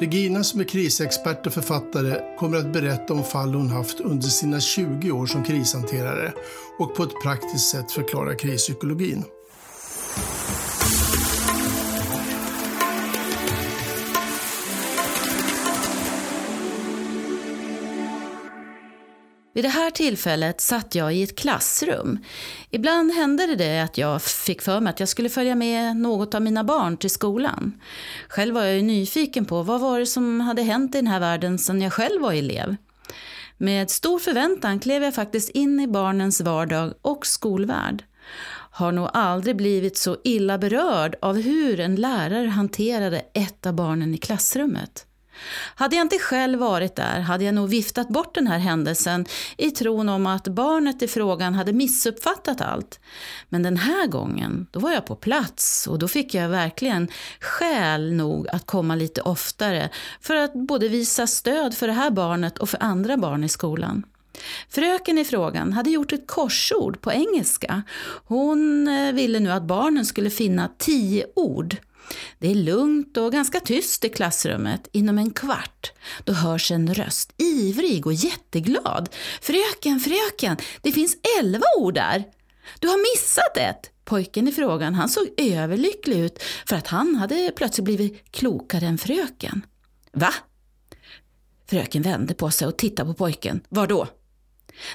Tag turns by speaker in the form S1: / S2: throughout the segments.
S1: Regina som är krisexpert och författare kommer att berätta om fall hon haft under sina 20 år som krishanterare och på ett praktiskt sätt förklara krispsykologin.
S2: Vid det här tillfället satt jag i ett klassrum. Ibland hände det att jag fick för mig att jag skulle följa med något av mina barn till skolan. Själv var jag ju nyfiken på vad var det som hade hänt i den här världen sedan jag själv var elev. Med stor förväntan klev jag faktiskt in i barnens vardag och skolvärld. Har nog aldrig blivit så illa berörd av hur en lärare hanterade ett av barnen i klassrummet. Hade jag inte själv varit där hade jag nog viftat bort den här händelsen i tron om att barnet i frågan hade missuppfattat allt. Men den här gången, då var jag på plats och då fick jag verkligen skäl nog att komma lite oftare för att både visa stöd för det här barnet och för andra barn i skolan. Fröken i frågan hade gjort ett korsord på engelska. Hon eh, ville nu att barnen skulle finna tio ord det är lugnt och ganska tyst i klassrummet. Inom en kvart då hörs en röst, ivrig och jätteglad. Fröken, fröken, det finns elva ord där. Du har missat ett. Pojken i frågan han såg överlycklig ut för att han hade plötsligt blivit klokare än fröken. Va? Fröken vände på sig och tittade på pojken. Var då?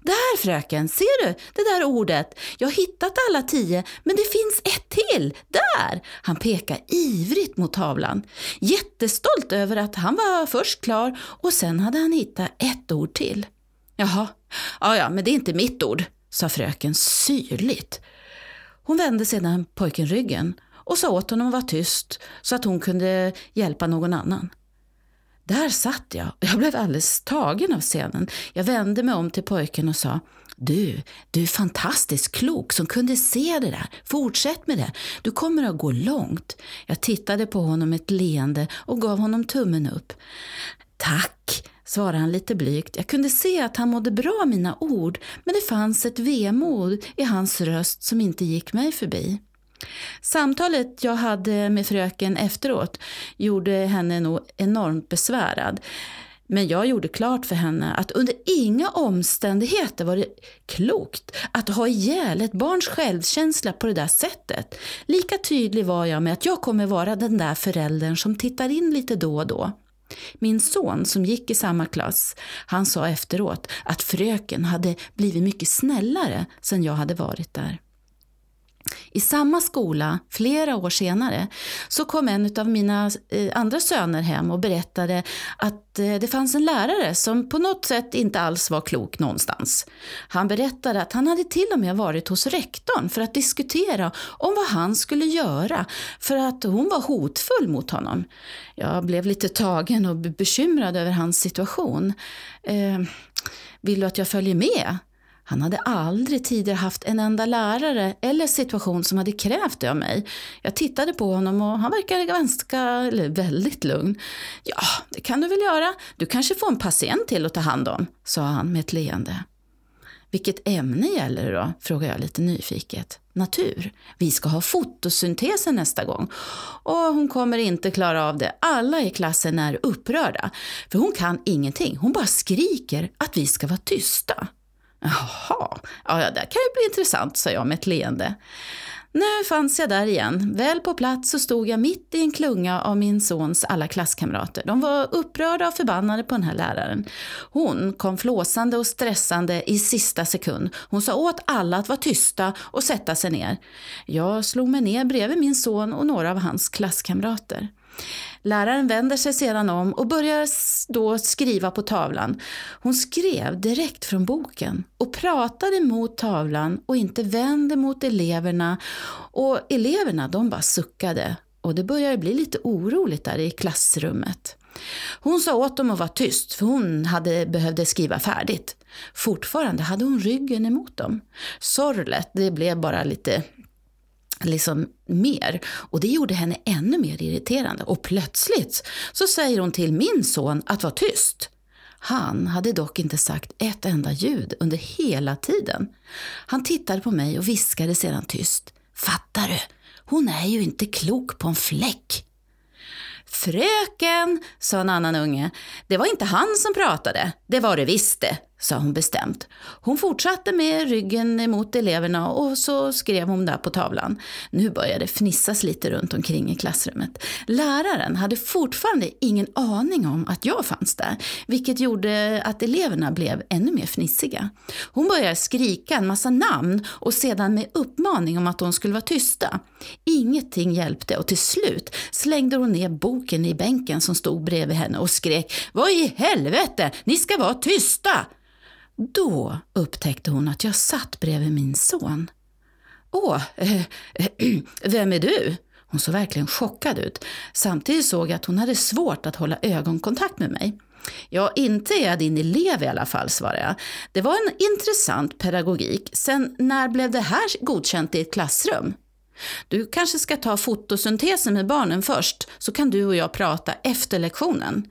S2: Där fröken, ser du det där ordet? Jag har hittat alla tio, men det finns ett till, där! Han pekar ivrigt mot tavlan. Jättestolt över att han var först klar och sen hade han hittat ett ord till. Jaha, ja, ja, men det är inte mitt ord, sa fröken syrligt. Hon vände sedan pojken ryggen och sa åt honom att vara tyst så att hon kunde hjälpa någon annan. Där satt jag och jag blev alldeles tagen av scenen. Jag vände mig om till pojken och sa du, du är fantastiskt klok som kunde se det där. Fortsätt med det. Du kommer att gå långt. Jag tittade på honom med ett leende och gav honom tummen upp. Tack, svarade han lite blygt. Jag kunde se att han mådde bra av mina ord, men det fanns ett vemod i hans röst som inte gick mig förbi. Samtalet jag hade med fröken efteråt gjorde henne nog enormt besvärad. Men jag gjorde klart för henne att under inga omständigheter var det klokt att ha ihjäl ett barns självkänsla på det där sättet. Lika tydlig var jag med att jag kommer vara den där föräldern som tittar in lite då och då. Min son som gick i samma klass, han sa efteråt att fröken hade blivit mycket snällare sen jag hade varit där. I samma skola, flera år senare, så kom en av mina eh, andra söner hem och berättade att eh, det fanns en lärare som på något sätt inte alls var klok någonstans. Han berättade att han hade till och med varit hos rektorn för att diskutera om vad han skulle göra för att hon var hotfull mot honom. Jag blev lite tagen och bekymrad över hans situation. Eh, vill du att jag följer med? Han hade aldrig tidigare haft en enda lärare eller situation som hade krävt det av mig. Jag tittade på honom och han verkade ganska, eller väldigt lugn. Ja, det kan du väl göra. Du kanske får en patient till att ta hand om, sa han med ett leende. Vilket ämne gäller det då? frågade jag lite nyfiket. Natur. Vi ska ha fotosyntesen nästa gång. Och hon kommer inte klara av det. Alla i klassen är upprörda. För hon kan ingenting. Hon bara skriker att vi ska vara tysta. Jaha, ja, det kan ju bli intressant, sa jag med ett leende. Nu fanns jag där igen. Väl på plats så stod jag mitt i en klunga av min sons alla klasskamrater. De var upprörda och förbannade på den här läraren. Hon kom flåsande och stressande i sista sekund. Hon sa åt alla att vara tysta och sätta sig ner. Jag slog mig ner bredvid min son och några av hans klasskamrater. Läraren vänder sig sedan om och börjar då skriva på tavlan. Hon skrev direkt från boken och pratade mot tavlan och inte vände mot eleverna. Och eleverna de bara suckade och det började bli lite oroligt där i klassrummet. Hon sa åt dem att vara tyst för hon hade behövde skriva färdigt. Fortfarande hade hon ryggen emot dem. Sorlet, det blev bara lite liksom mer. Och det gjorde henne ännu mer irriterande. Och plötsligt så säger hon till min son att vara tyst. Han hade dock inte sagt ett enda ljud under hela tiden. Han tittade på mig och viskade sedan tyst. Fattar du? Hon är ju inte klok på en fläck. Fröken, sa en annan unge, det var inte han som pratade, det var det visst det, sa hon bestämt. Hon fortsatte med ryggen mot eleverna och så skrev hon där på tavlan. Nu började fnissas lite runt omkring i klassrummet. Läraren hade fortfarande ingen aning om att jag fanns där, vilket gjorde att eleverna blev ännu mer fnissiga. Hon började skrika en massa namn och sedan med uppmaning om att de skulle vara tysta. Ingenting hjälpte och till slut slängde hon ner boken i bänken som stod bredvid henne och skrek Vad i helvete, ni ska vara tysta! Då upptäckte hon att jag satt bredvid min son. Åh, äh, äh, vem är du? Hon såg verkligen chockad ut. Samtidigt såg jag att hon hade svårt att hålla ögonkontakt med mig. Ja, inte är jag din elev i alla fall, svarade jag. Det var en intressant pedagogik. Sen när blev det här godkänt i ett klassrum? Du kanske ska ta fotosyntesen med barnen först, så kan du och jag prata efter lektionen.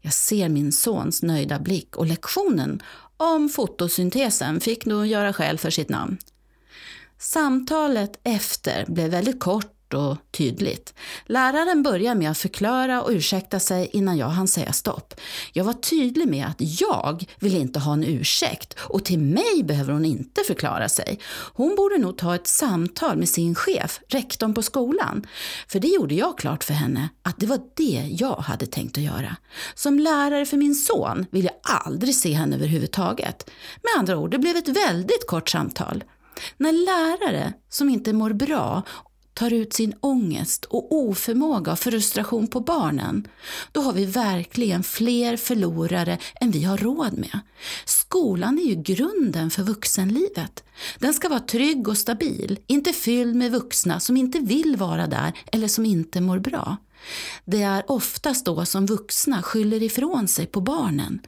S2: Jag ser min sons nöjda blick och lektionen om fotosyntesen fick nog göra skäl för sitt namn. Samtalet efter blev väldigt kort och tydligt. Läraren börjar med att förklara och ursäkta sig innan jag hann säga stopp. Jag var tydlig med att jag vill inte ha en ursäkt och till mig behöver hon inte förklara sig. Hon borde nog ta ett samtal med sin chef, rektorn på skolan. För det gjorde jag klart för henne att det var det jag hade tänkt att göra. Som lärare för min son vill jag aldrig se henne överhuvudtaget. Med andra ord, det blev ett väldigt kort samtal. När lärare som inte mår bra tar ut sin ångest och oförmåga och frustration på barnen, då har vi verkligen fler förlorare än vi har råd med. Skolan är ju grunden för vuxenlivet. Den ska vara trygg och stabil, inte fylld med vuxna som inte vill vara där eller som inte mår bra. Det är oftast då som vuxna skyller ifrån sig på barnen.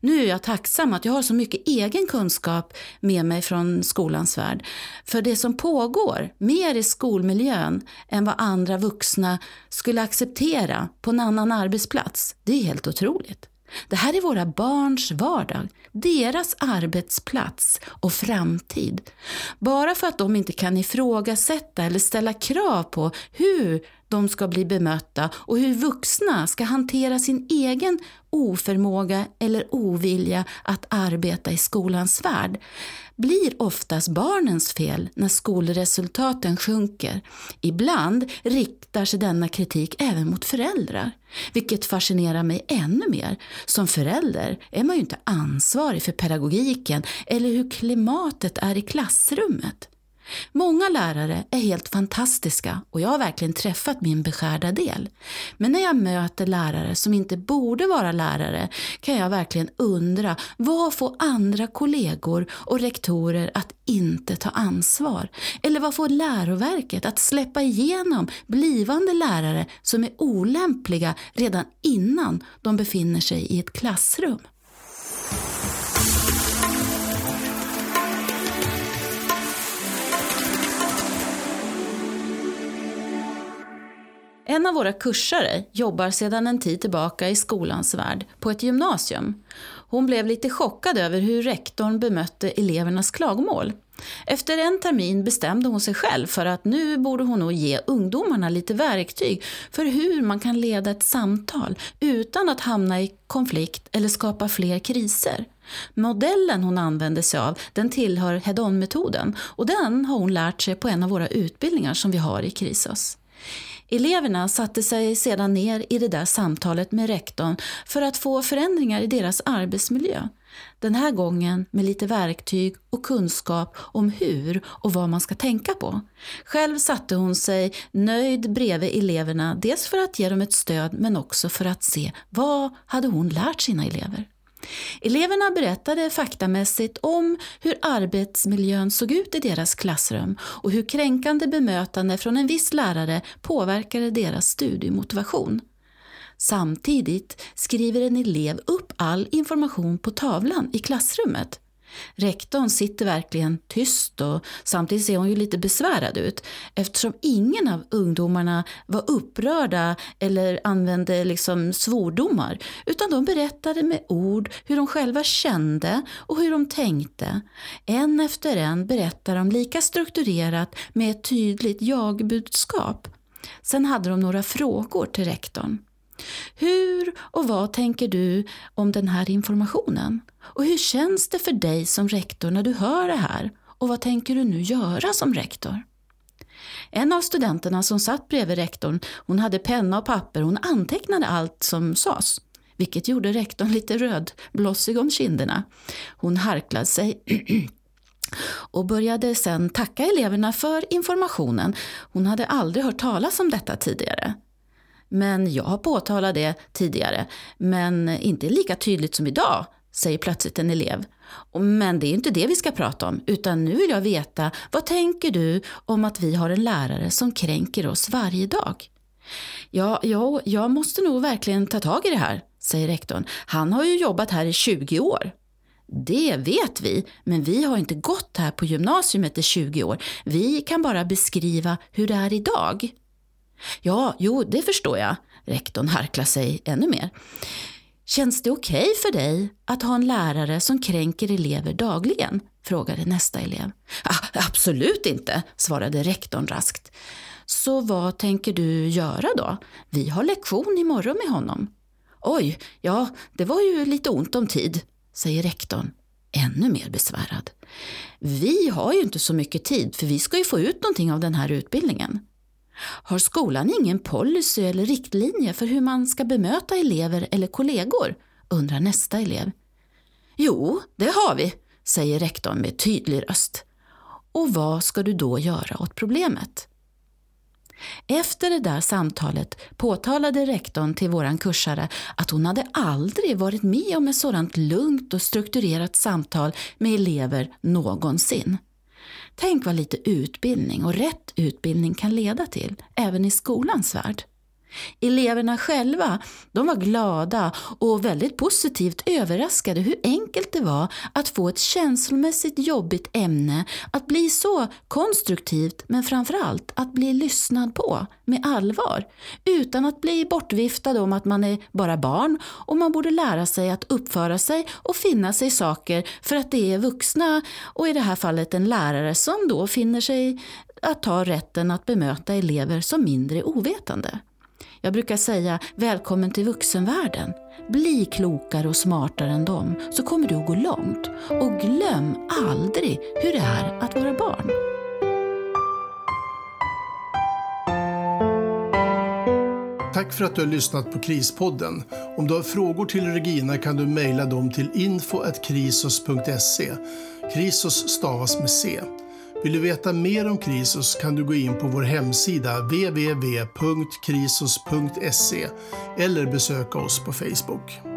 S2: Nu är jag tacksam att jag har så mycket egen kunskap med mig från skolans värld. För det som pågår mer i skolmiljön än vad andra vuxna skulle acceptera på en annan arbetsplats, det är helt otroligt. Det här är våra barns vardag, deras arbetsplats och framtid. Bara för att de inte kan ifrågasätta eller ställa krav på hur de ska bli bemötta och hur vuxna ska hantera sin egen oförmåga eller ovilja att arbeta i skolans värld blir oftast barnens fel när skolresultaten sjunker. Ibland riktar sig denna kritik även mot föräldrar, vilket fascinerar mig ännu mer. Som förälder är man ju inte ansvarig för pedagogiken eller hur klimatet är i klassrummet. Många lärare är helt fantastiska och jag har verkligen träffat min beskärda del. Men när jag möter lärare som inte borde vara lärare kan jag verkligen undra vad får andra kollegor och rektorer att inte ta ansvar? Eller vad får läroverket att släppa igenom blivande lärare som är olämpliga redan innan de befinner sig i ett klassrum? En av våra kursare jobbar sedan en tid tillbaka i skolans värld på ett gymnasium. Hon blev lite chockad över hur rektorn bemötte elevernas klagomål. Efter en termin bestämde hon sig själv för att nu borde hon nog ge ungdomarna lite verktyg för hur man kan leda ett samtal utan att hamna i konflikt eller skapa fler kriser. Modellen hon använde sig av den tillhör head-on-metoden och den har hon lärt sig på en av våra utbildningar som vi har i Krisos. Eleverna satte sig sedan ner i det där samtalet med rektorn för att få förändringar i deras arbetsmiljö. Den här gången med lite verktyg och kunskap om hur och vad man ska tänka på. Själv satte hon sig nöjd bredvid eleverna, dels för att ge dem ett stöd men också för att se vad hade hon lärt sina elever. Eleverna berättade faktamässigt om hur arbetsmiljön såg ut i deras klassrum och hur kränkande bemötande från en viss lärare påverkade deras studiemotivation. Samtidigt skriver en elev upp all information på tavlan i klassrummet Rektorn sitter verkligen tyst och samtidigt ser hon ju lite besvärad ut eftersom ingen av ungdomarna var upprörda eller använde liksom svordomar utan de berättade med ord hur de själva kände och hur de tänkte. En efter en berättar de lika strukturerat med ett tydligt jag-budskap. Sen hade de några frågor till rektorn. Hur och vad tänker du om den här informationen? Och hur känns det för dig som rektor när du hör det här? Och vad tänker du nu göra som rektor? En av studenterna som satt bredvid rektorn, hon hade penna och papper, hon antecknade allt som sades. Vilket gjorde rektorn lite rödblossig om kinderna. Hon harklade sig och började sen tacka eleverna för informationen. Hon hade aldrig hört talas om detta tidigare. Men jag har påtalat det tidigare, men inte lika tydligt som idag, säger plötsligt en elev. Men det är inte det vi ska prata om, utan nu vill jag veta, vad tänker du om att vi har en lärare som kränker oss varje dag? Ja, ja, jag måste nog verkligen ta tag i det här, säger rektorn. Han har ju jobbat här i 20 år. Det vet vi, men vi har inte gått här på gymnasiet i 20 år. Vi kan bara beskriva hur det är idag. Ja, jo, det förstår jag. Rektorn harklar sig ännu mer. Känns det okej okay för dig att ha en lärare som kränker elever dagligen? frågade nästa elev. Ah, absolut inte, svarade rektorn raskt. Så vad tänker du göra då? Vi har lektion imorgon med honom. Oj, ja, det var ju lite ont om tid, säger rektorn, ännu mer besvärad. Vi har ju inte så mycket tid, för vi ska ju få ut någonting av den här utbildningen. Har skolan ingen policy eller riktlinje för hur man ska bemöta elever eller kollegor? undrar nästa elev. Jo, det har vi, säger rektorn med tydlig röst. Och vad ska du då göra åt problemet? Efter det där samtalet påtalade rektorn till våran kursare att hon hade aldrig varit med om ett sådant lugnt och strukturerat samtal med elever någonsin. Tänk vad lite utbildning och rätt utbildning kan leda till, även i skolans värld. Eleverna själva de var glada och väldigt positivt överraskade hur enkelt det var att få ett känslomässigt jobbigt ämne att bli så konstruktivt men framförallt att bli lyssnad på med allvar utan att bli bortviftad om att man är bara barn och man borde lära sig att uppföra sig och finna sig i saker för att det är vuxna och i det här fallet en lärare som då finner sig att ta rätten att bemöta elever som mindre ovetande. Jag brukar säga välkommen till vuxenvärlden. Bli klokare och smartare än dem så kommer du att gå långt. Och glöm aldrig hur det är att vara barn.
S1: Tack för att du har lyssnat på Krispodden. Om du har frågor till Regina kan du mejla dem till info.krisos.se. Krisos stavas med C. Vill du veta mer om Krisos kan du gå in på vår hemsida www.krisos.se eller besöka oss på Facebook.